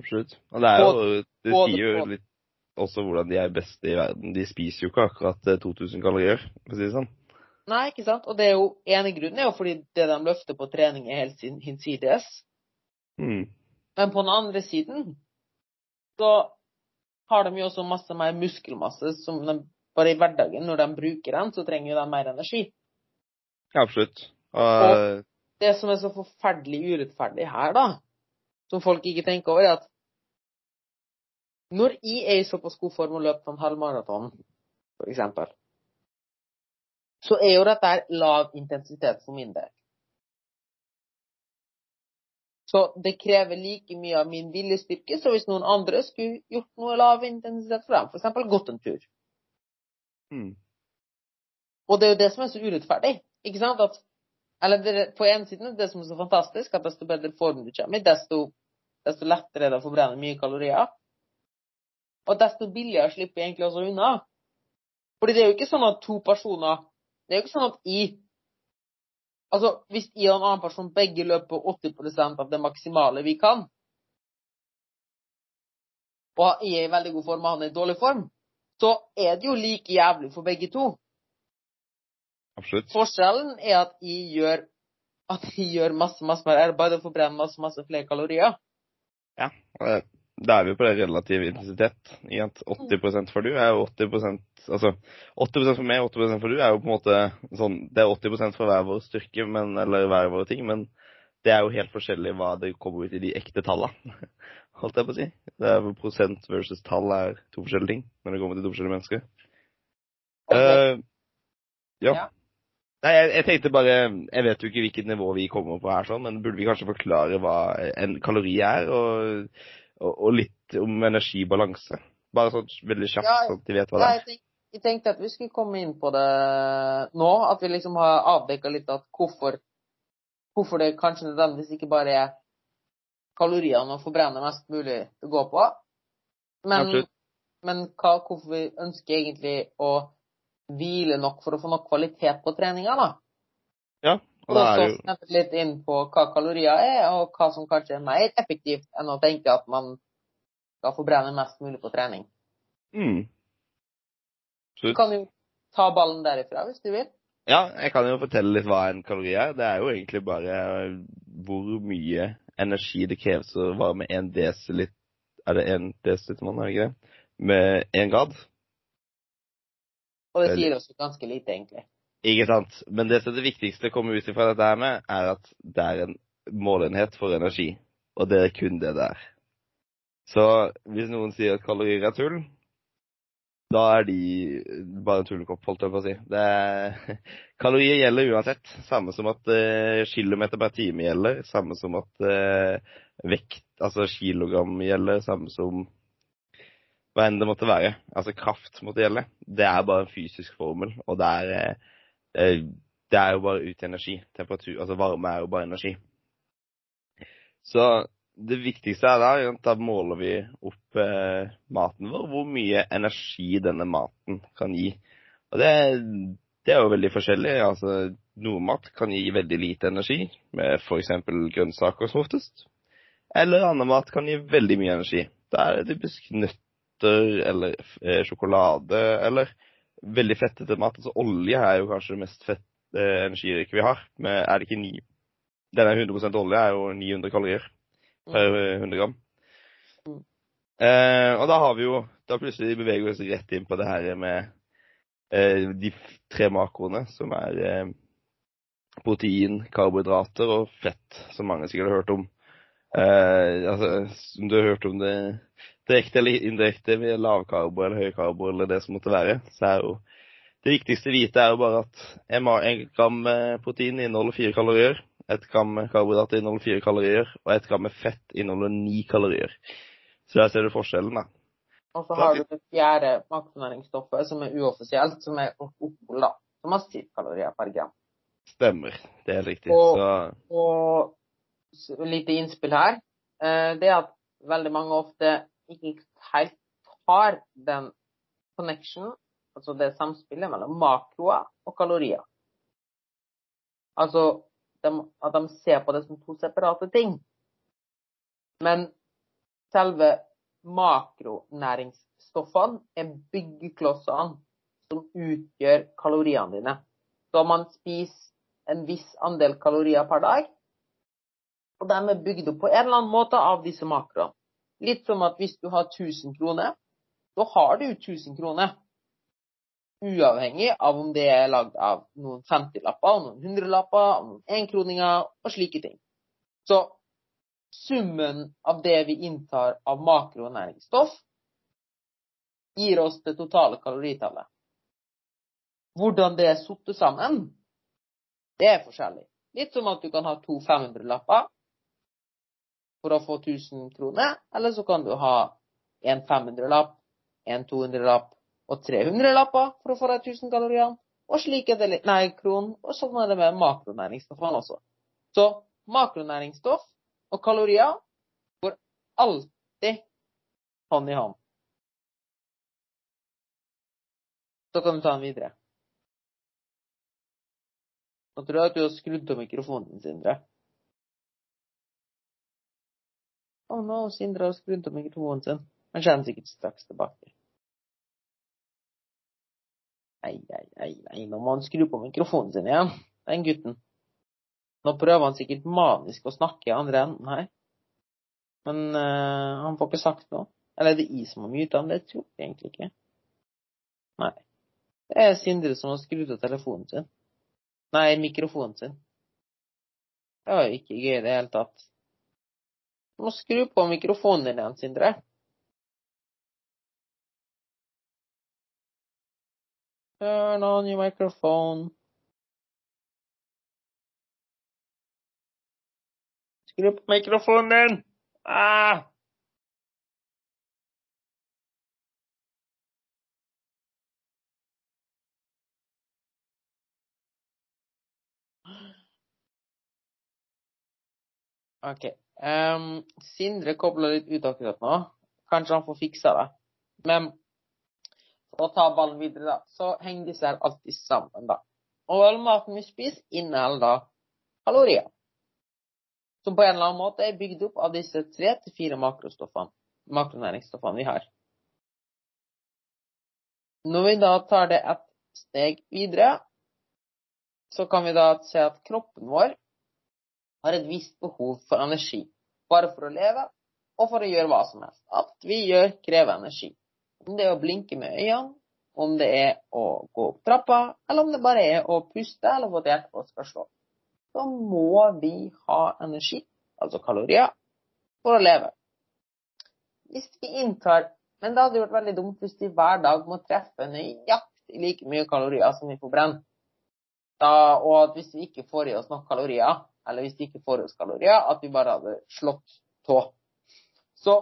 Absolutt. Og det er jo Det sier jo litt også hvordan de er beste i verden. De spiser jo ikke akkurat eh, 2000 kalorier, for å si det sånn. Nei, ikke sant? Og det er jo ene grunnen er jo fordi det de løfter på trening, er helt sin- hinsides. Mm. Men på den andre siden så har de jo også masse mer muskelmasse som de bare i hverdagen, når de bruker den, så trenger jo de mer energi. Ja, absolutt. Og, Det som er så forferdelig urettferdig her, da, som folk ikke tenker over, er at når jeg er i såpass god form og løper en halvmaraton, eksempel, så er jo dette lav intensitet for min del. Så det krever like mye av min viljestyrke som hvis noen andre skulle gjort noe lav intensitet for dem, f.eks. gått en tur. Mm. Og det er jo det som er så urettferdig. ikke sant? At, eller det, på en side det som er så fantastisk, at desto bedre form du kommer i, desto, desto lettere er det å forbrenne mye kalorier. Og desto billigere slipper jeg egentlig også unna. Fordi det er jo ikke sånn at to personer Det er jo ikke sånn at i Altså, hvis jeg og en annen person begge løper 80 av det maksimale vi kan, og jeg er i veldig god form og han er i dårlig form, så er det jo like jævlig for begge to. Absolutt. Forskjellen er at jeg gjør at jeg gjør masse, masse mer arbeid og forbrenner masse, masse flere kalorier. Og Da er vi på det relativ intensitet. i at 80% for du er jo 80% Altså 80 for meg og 80 for du er jo på en måte sånn Det er 80 for hver vår styrke, men, eller hver våre ting, men det er jo helt forskjellig hva det kommer ut i de ekte tallene. *laughs* Holdt jeg på å si. Det er Prosent versus tall er to forskjellige ting når det kommer til to forskjellige mennesker. Uh, ja. Ja. Nei, jeg, jeg tenkte bare Jeg vet jo ikke hvilket nivå vi kommer på her, sånn, men burde vi kanskje forklare hva en kalori er, og, og, og litt om energibalanse? Bare sånn veldig kjapt, Ja, sånn at de vet hva det er. jeg tenkte at vi skulle komme inn på det nå. At vi liksom har avdekka litt at hvorfor, hvorfor det kanskje nødvendigvis ikke bare er kaloriene å forbrenne mest mulig å gå på. Men, men hva, hvorfor vi ønsker egentlig å hvile nok for å få nok kvalitet på treninga, da. Ja, og Og da er så jo litt inn på hva kalorier er, og hva som kanskje er mer effektivt enn å tenke at man skal forbrenne mest mulig på trening. mm. Du kan jo ta ballen derifra hvis du vil. Ja, jeg kan jo fortelle litt hva en kalori er. Det er jo egentlig bare hvor mye energi det kreves å varme en desiliter Er det en desiliter man, er det ikke det? Med én grad? Og det sier oss ganske lite, egentlig. Ikke sant. Men det som er det viktigste å komme ut ifra dette her med, er at det er en målenhet for energi. Og det er kun det det er. Så hvis noen sier at kalorier er tull, da er de bare en tullekopp, holdt jeg på å si. Er, kalorier gjelder uansett. Samme som at uh, kilometer per time gjelder. Samme som at uh, vekt, altså kilogram gjelder. Samme som hva enn det måtte være. Altså kraft måtte gjelde. Det er bare en fysisk formel, og det er eh, det er jo bare ut energi. Temperatur, altså varme er jo bare energi. Så det viktigste er at da måler vi opp eh, maten vår, hvor mye energi denne maten kan gi. Og det, det er jo veldig forskjellig. Altså, noe mat kan gi veldig lite energi, med f.eks. grønnsaker som oftest. Eller annen mat kan gi veldig mye energi. Da er det typisk nøtter eller eh, sjokolade eller veldig fettete mat. Altså olje er jo kanskje det mest fett, eh, energirike vi har. Men er det ikke ni Denne 100 olje er jo 900 kalorier per eh, 100 gram. Mm. Eh, og da har vi jo Da plutselig beveger vi oss rett inn på det her med eh, de tre makroene, som er eh, protein, karbohydrater og fett, som mange sikkert har hørt om. Eh, altså, som du har hørt om det direkte eller indirekte ved lavkarbo eller høykarbo eller det som måtte være, så er jo det viktigste å vite er jo bare at en, gram eh, protein inneholder fire kalorier, et gram karbohydrater inneholder fire kalorier, og et gram med fett inneholder ni kalorier. Så der ser du forskjellen, da. Og så har du det fjerde makronæringsstoffet, som er uoffisielt, som er alkohol, da. Som har syv kalorier per gram. Stemmer. Det er riktig. Og- Så Og lite innspill her, eh, det er at veldig mange ofte ikke helt har den connection altså det samspillet mellom makroer og kalorier. Altså de, at de ser på det som to separate ting. Men selve makronæringsstoffene er byggeklossene som utgjør kaloriene dine. Så man spiser en viss andel kalorier per dag, og de er bygd opp på en eller annen måte av disse makroene. Litt som at hvis du har 1000 kroner, så har du 1000 kroner. Uavhengig av om det er lagd av noen 50-lapper, noen 100-lapper, noen enkroninger og slike ting. Så summen av det vi inntar av makronæringsstoff, gir oss det totale kaloritallet. Hvordan det er satt sammen, det er forskjellig. Litt som at du kan ha to 500-lapper for å få 1000 kroner, eller så kan du ha en 500-lapp, en 200-lapp og 300-lapper for å få deg 1000 kalorier. Og slik er det nei, kron, og sånn er det med makronæringsstoffene også. Så makronæringsstoff og kalorier går alltid hånd i hånd. Så kan du ta den videre. Nå tror jeg at du har skrudd av mikrofonen din, Sindre. Å oh, nå, no, Sindre har skrudd av mikrofonen sin. Han kommer sikkert straks tilbake. Nei, nei, nei, ei, nå må han skru på mikrofonen sin igjen, den gutten. Nå prøver han sikkert manisk å snakke i andre enden her. Men uh, han får ikke sagt noe. Eller er det jeg som har myta han? Det tror jeg egentlig ikke. Nei. Det er Sindre som har skrudd av telefonen sin. Nei, mikrofonen sin. Det var jo ikke gøy i det hele tatt. Du må skru på mikrofonen din igjen, Sindre. Turn on your microphone. Skru på mikrofonen din! Ah! OK. Um, Sindre kobla litt ut akkurat nå. Kanskje han får fiksa det. Men å ta ballen videre, da, så henger disse her alltid sammen, da. Og all maten vi spiser, inneholder da kalorier. Som på en eller annen måte er bygd opp av disse tre til fire makronæringsstoffene vi har. Når vi da tar det et steg videre, så kan vi da se at kroppen vår har et visst behov for energi. Bare for å leve og for å gjøre hva som helst. Alt vi gjør, krever energi. Om det er å blinke med øynene, om det er å gå opp trappa, eller om det bare er å puste eller få et hjerte skal slå. Så må vi ha energi, altså kalorier, for å leve. Hvis vi inntar Men det hadde vært veldig dumt hvis vi hver dag må treffe nøyaktig like mye kalorier som vi får brent. Da, og at hvis vi ikke får i oss nok kalorier, eller hvis vi ikke får i oss kalorier, at vi bare hadde slått tå. Så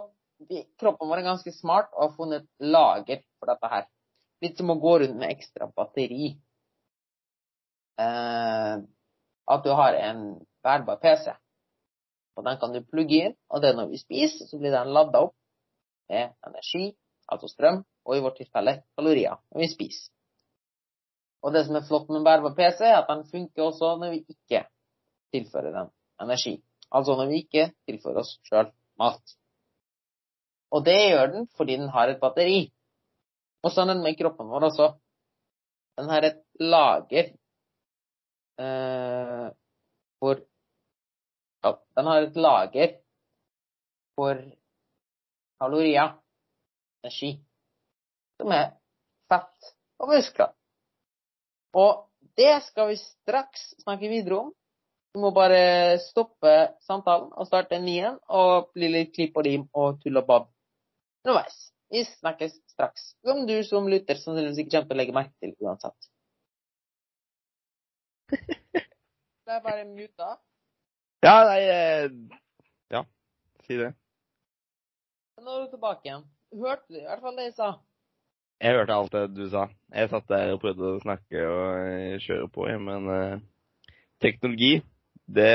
kroppen vår er ganske smart og har funnet lager for dette her. Litt som å gå rundt med ekstra batteri. Eh, at du har en bærbar PC. Og den kan du plugge inn, og det er når vi spiser, så blir den lada opp med energi, altså strøm, og i vårt tilfelle kalorier når vi spiser. Og det som er flott med en bærbar PC, er at den funker også når vi ikke tilfører den energi. Altså når vi ikke tilfører oss sjøl mat. Og det gjør den fordi den har et batteri. Og sånn er den med kroppen vår også. Den har et lager eh, hvor ja, Den har et lager for kalorier, energi, som er fett og muskler. Og det skal vi straks snakke videre om du må bare stoppe samtalen og starte en ny en, og bli litt klipp og lim og tull og babb underveis. Vi snakkes straks. Som du som lytter sannsynligvis ikke kommer til å legge merke til uansett. *laughs* Det er bare muta. Ja, nei eh, Ja, si det. Nå er du tilbake igjen. Hørte du i hvert fall det jeg sa? Jeg hørte alt det du sa. Jeg satt der og prøvde å snakke og eh, kjøre på, men uh, teknologi det,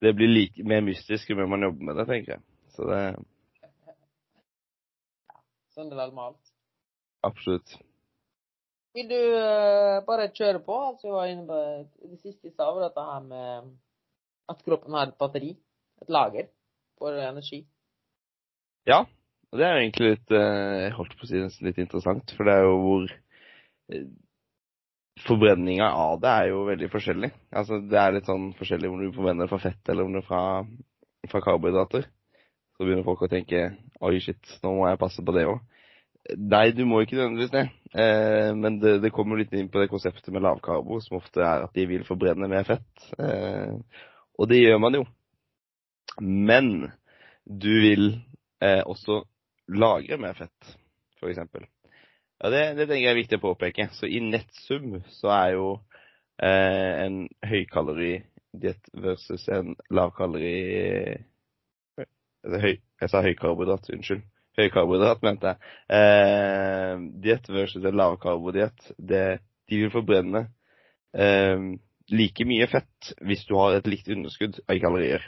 det blir like, mer mystisk jo mer man jobber med det, tenker jeg. Så det Sånn er det vel med alt. Absolutt. Vil du uh, bare kjøre på? Altså, jeg var inne på det siste jeg sa, var dette her med at kroppen har et batteri, et lager, for energi. Ja, og det er jo egentlig litt eh, Jeg holdt på å si nesten litt interessant, for det er jo hvor eh, Forbrenninga av det er jo veldig forskjellig. Altså, det er litt sånn forskjellig om du forbrenner det fra fett eller om det er fra, fra karbohydrater. Så begynner folk å tenke oi, shit, nå må jeg passe på det òg. Nei, du må ikke nødvendigvis det. Eh, men det, det, kommer litt inn på det konseptet med lavkarbo, som ofte er at de vil forbrenne mer fett. Eh, og det gjør man jo. Men du vil eh, også lagre mer fett, f.eks. Ja, det, det tenker jeg er viktig å påpeke. Så i nettsum så er jo eh, en høykaloridiett versus en lavkalori høy, Jeg sa høykarbohydrat, unnskyld. Høykarbohydrat, mente jeg. Eh, diett versus en lavkarbodiett. De vil forbrenne eh, like mye fett hvis du har et likt underskudd av kalorier.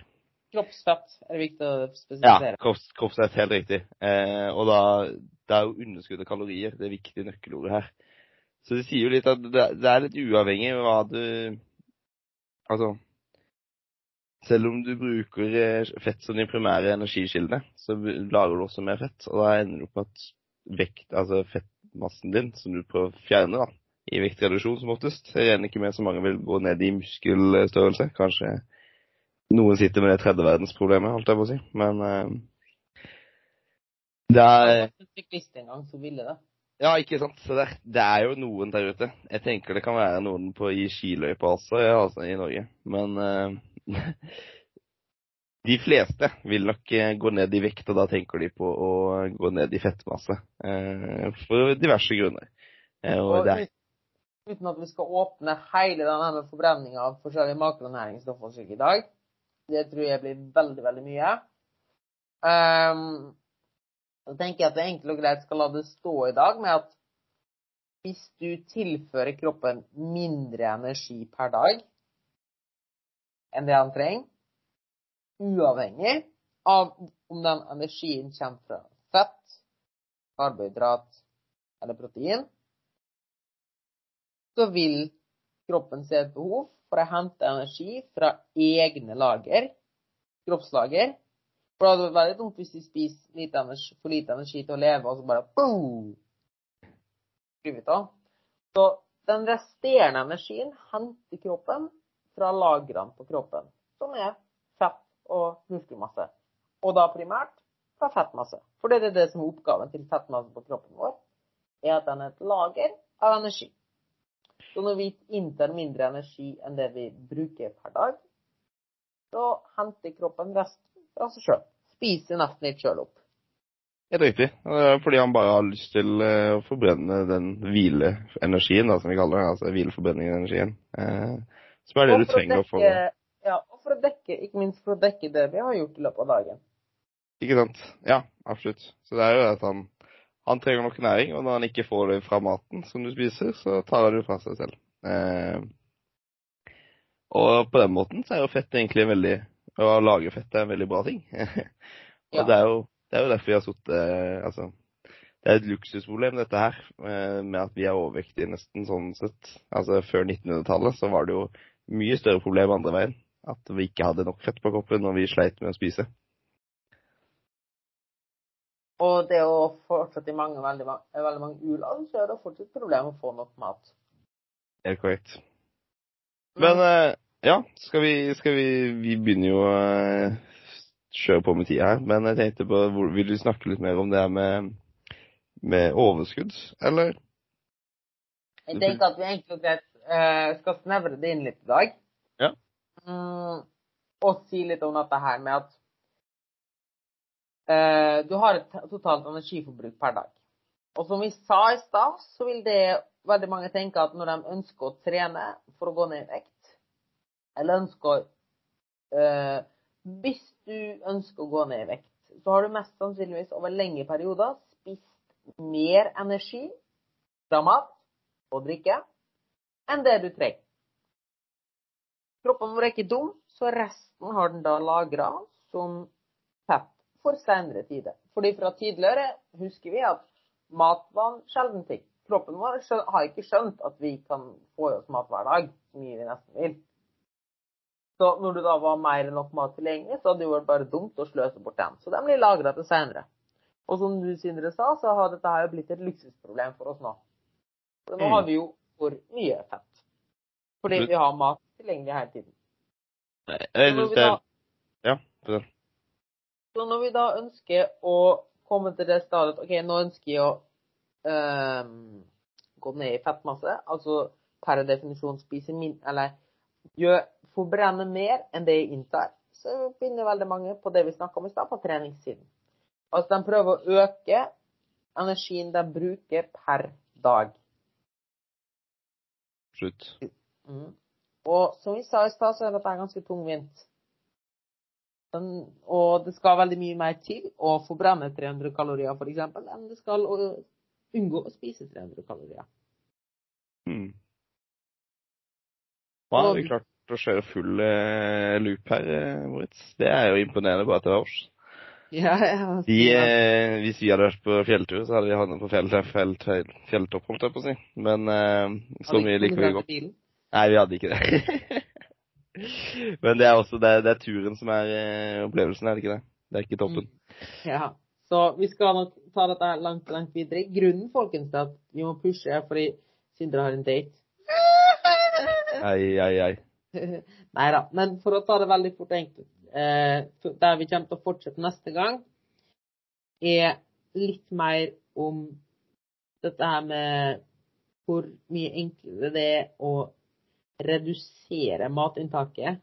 Kroppsfett er det viktig å spesifisere. Ja, kropps, kroppsfett, helt riktig. Eh, og da det er jo underskudd av kalorier det er viktige nøkkelordet her. Så det sier jo litt at det, det er litt uavhengig av hva du Altså Selv om du bruker eh, fett som din primære energikilde, så lager du også mer fett. Og da ender du på at vekt, altså fettmassen din, som du prøver å fjerne da, i vektreduksjon som oftest regner ikke med så mange vil gå ned i muskelstørrelse. Kanskje noen sitter med det tredje verdensproblemet, holdt jeg på å si. Men uh, det er syklist en gang som ville det. Ja, ikke sant. Så det, det, er jo noen der ute. Jeg tenker det kan være noen på, i skiløypa altså, i Norge. Men uh, *laughs* de fleste vil nok uh, gå ned i vekt, og da tenker de på å gå ned i fettmasse. Uh, for diverse grunner. og det er uten at vi skal åpne hele denne med forbrenning av forskjellige makronæringsstoffer i dag. Det tror jeg blir veldig, veldig mye. Um, så tenker jeg at det enkelt og greit skal la det stå i dag med at hvis du tilfører kroppen mindre energi per dag enn det han trenger, uavhengig av om den energien kommer fra fett, karbohydrat eller protein, så vil kroppen se et behov for å hente energi fra egne lager, kroppslager, for det hadde vært dumt hvis de spiser lite energi, for lite energi til å leve, og så bare boom! Så den resterende energien henter kroppen fra lagrene på kroppen, som er fett og muskelmasse. Og da primært fra fettmasse. For det er det som er oppgaven til fettmasse på kroppen vår, er at den er et lager av energi. Så når vi inntar mindre energi enn det vi bruker per dag, så henter kroppen resten fra seg sjøl spiser nesten litt sjøl opp. Helt riktig. Fordi han bare har lyst til eh, å forbrenne den hvileenergien, som vi kaller det. Altså hvileforbrenningsenergien. Eh, som er det du trenger for Ja, og for å dekke, ikke minst for å dekke det vi har gjort i løpet av dagen. Ikke sant. Ja, absolutt. Så det er jo at han, han trenger nok næring, og når han ikke får det fra maten som du spiser, så tar han det fra seg selv. Eh, og på den måten så er jo fett egentlig en veldig å lage fett er en veldig bra ting. *laughs* og ja. det, er jo, det, er jo, derfor vi har sittet eh, Altså, det er et luksusproblem dette her, eh, med at vi er overvektige nesten sånn sett. Altså før 1900-tallet så var det jo mye større problem andre veien. At vi ikke hadde nok fett på kroppen når vi sleit med å spise. Og det å fortsatt i mange, veldig, veldig mange u-land, så er det fortsatt et problem å få nok mat. Helt korrekt. Men eh, ja, skal vi, skal vi Vi begynner jo å uh, kjøre på med tida her. Men jeg tenkte på Vil du snakke litt mer om det her med, med overskudd, eller? Jeg tenker at vi egentlig greit uh, skal snevre det inn litt i dag. Ja. Mm, og si litt om dette her med at uh, du har et totalt energiforbruk per dag. Og som vi sa i stad, så vil det veldig mange tenke at når de ønsker å trene for å gå ned i vekt, eller ønsker eh, Hvis du ønsker å gå ned i vekt, så har du mest sannsynligvis over lengre perioder spist mer energi fra mat og drikke enn det du trenger. Kroppen vår er ikke dum, så resten har den da lagra som fett for senere tider. Fordi fra tidligere husker vi at mat var en sjelden ting. Kroppen vår har ikke skjønt at vi kan få i oss mat hver dag, så mye vi nesten vil. Så når det da var mer enn nok mat tilgjengelig, så hadde det vært bare dumt å sløse bort den. Så den blir lagra til senere. Og som du Sindre sa, så har dette her blitt et luksusproblem for oss nå. For nå Mm. har vi jo for mye fett. Fordi vi har mat tilgjengelig hele tiden. Jeg Så når det da, Ja. fortell. så når vi da ønsker å komme til det stadiet OK, nå ønsker jeg å um, gå ned i fettmasse, altså per definisjon spise min... Eller gjør, forbrenne mer enn det jeg inntar, så begynner veldig mange på det vi snakka om i stad, på treningssiden. Altså de prøver å øke energien de bruker per dag. Slutt. Mm. Og som vi sa i stad, så er dette ganske tungvint. Den, og det skal veldig mye mer til å forbrenne 300 kalorier, f.eks., enn det skal å unngå å spise 300 kalorier. Mm. Har vi klart å kjøre full eh, loop her, eh, Moritz? Det er jo imponerende bare til oss. *laughs* Ja, ja. Vi, eh, hvis vi hadde vært på fjelltur, så hadde vi havnet på fjell, fjell, fjell, fjelltopp, holdt jeg på å si. Men eh, så mye liker vi godt. Nei, vi hadde ikke det. *laughs* Men det er også det, det er turen som er eh, opplevelsen, er det ikke det? Det er ikke toppen. Ja. Så vi skal nok ta dette langt, langt videre. Grunnen, folkens, til at vi må pushe, er fordi Sindre har en date. Ei, ei, ei. *laughs* Nei da. Men for å ta det veldig fort og enkelt Der vi kommer til å fortsette neste gang, er litt mer om dette her med hvor mye enklere det er å redusere matinntaket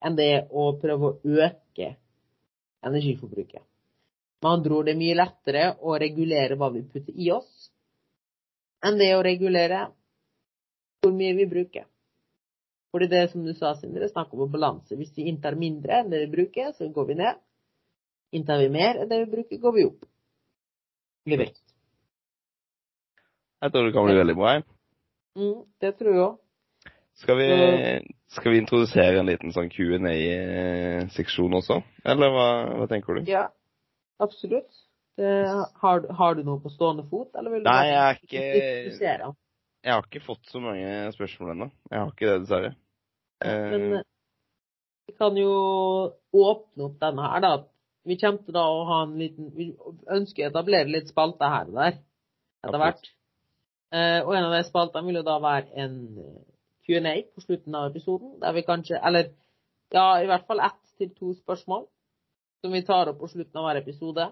enn det å prøve å øke energiforbruket. Med andre ord, det er mye lettere å regulere hva vi putter i oss, enn det å regulere hvor mye vi bruker. Fordi det som du sa, Sindre, snakk om balanse. Hvis vi inntar mindre enn det vi bruker, så går vi ned. Inntar vi mer enn det vi bruker, går vi opp. I vekt. Jeg tror det kan bli veldig bra. Mm, det tror jeg òg. Skal vi, skal vi introdusere en liten sånn Q&A-seksjon også? Eller hva, hva tenker du? Ja, absolutt. Det, har, har, du noe på stående fot, eller vil du Nei, jeg er ikke? Jeg har ikke fått så mange spørsmål ennå. Jeg har ikke det, dessverre. Men Eh, eh, vi kan jo åpne opp denne her, da. Vi kommer til da å ha en liten Vi ønsker å etablere litt spalter her og der etter hvert. Eh, og en av de spaltene vil jo da være en eh, Q&A på slutten av episoden, der vi kanskje Eller ja, i hvert fall ett til to spørsmål som vi tar opp på slutten av hver episode.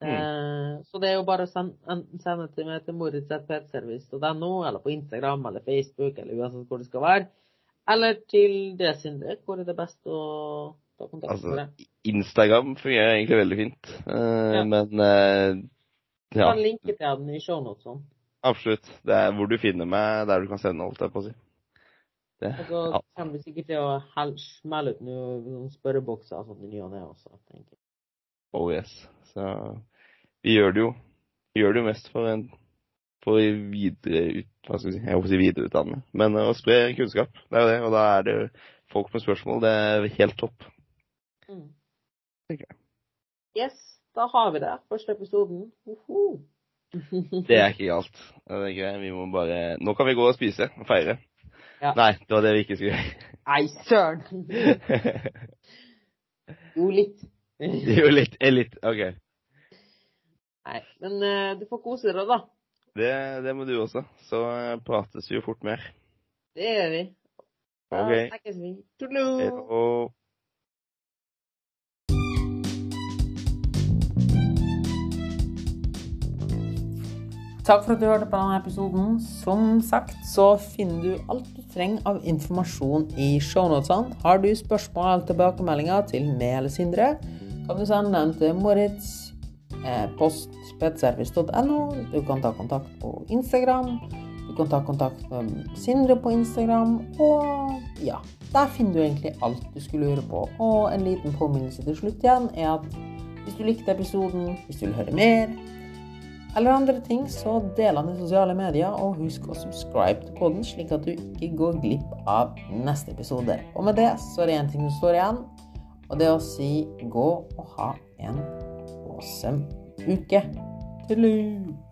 Eh, så det er jo bare å sende, sende til meg til moritz.ptservice.no, eller på Instagram eller Facebook, eller uansett hvor det skal være. Eller til det, Sindre. Hvor er det best å ta kontakt Altså, med deg? Instagram fungerer egentlig veldig fint. Eh, Ja. Men eh, ja. Du kan linke til den i shownotene. absolutt. Det er hvor du finner meg, der du kan sende, holdt jeg på å si. Det, Og så kommer du sikkert til å smelle ut noen spørrebokser og sånt i ny og ne også. tenker jeg. Oh yes. Så vi gjør det jo. Vi gjør det jo mest for en for å videre ut, hva skal vi si, jeg håper å si videreutdanne. Men å spre kunnskap, det er jo det. Og da er det folk med spørsmål. Det er helt topp. Mm. Tenker jeg. Yes, da har vi det. Første episoden. Uhu. *laughs* Det er ikke galt. Det er greit. Vi må bare Nå kan vi gå og spise og feire. Ja. Nei, det var det vi ikke skulle gjøre. Nei, søren! *laughs* Jo, litt. *laughs* jo, litt. Litt. OK. Nei, men uh, du får kose deg, da. Det, det må du også. Så uh, prates vi jo fort mer. Det gjør vi. Da snakkes vi. Takk for at du hørte på denne episoden. Som sagt så finner du alt du trenger av informasjon i shownotene. Har du spørsmål eller tilbakemeldinger til meg eller Sindre, kan du sende den til Moritz eh. Du kan ta kontakt på Instagram. Du kan ta kontakt med Sindre på Instagram. Og ja, der finner du egentlig alt du skulle lure på. Og en liten påminnelse til slutt igjen er at hvis du likte episoden, hvis du vil høre mer, eller andre ting, så del den i sosiale medier, og husk å subscribe til koden slik at du ikke går glipp av neste episode. Og med det så er det én ting som står igjen, og det å si gå og ha en awesome uke. Hello.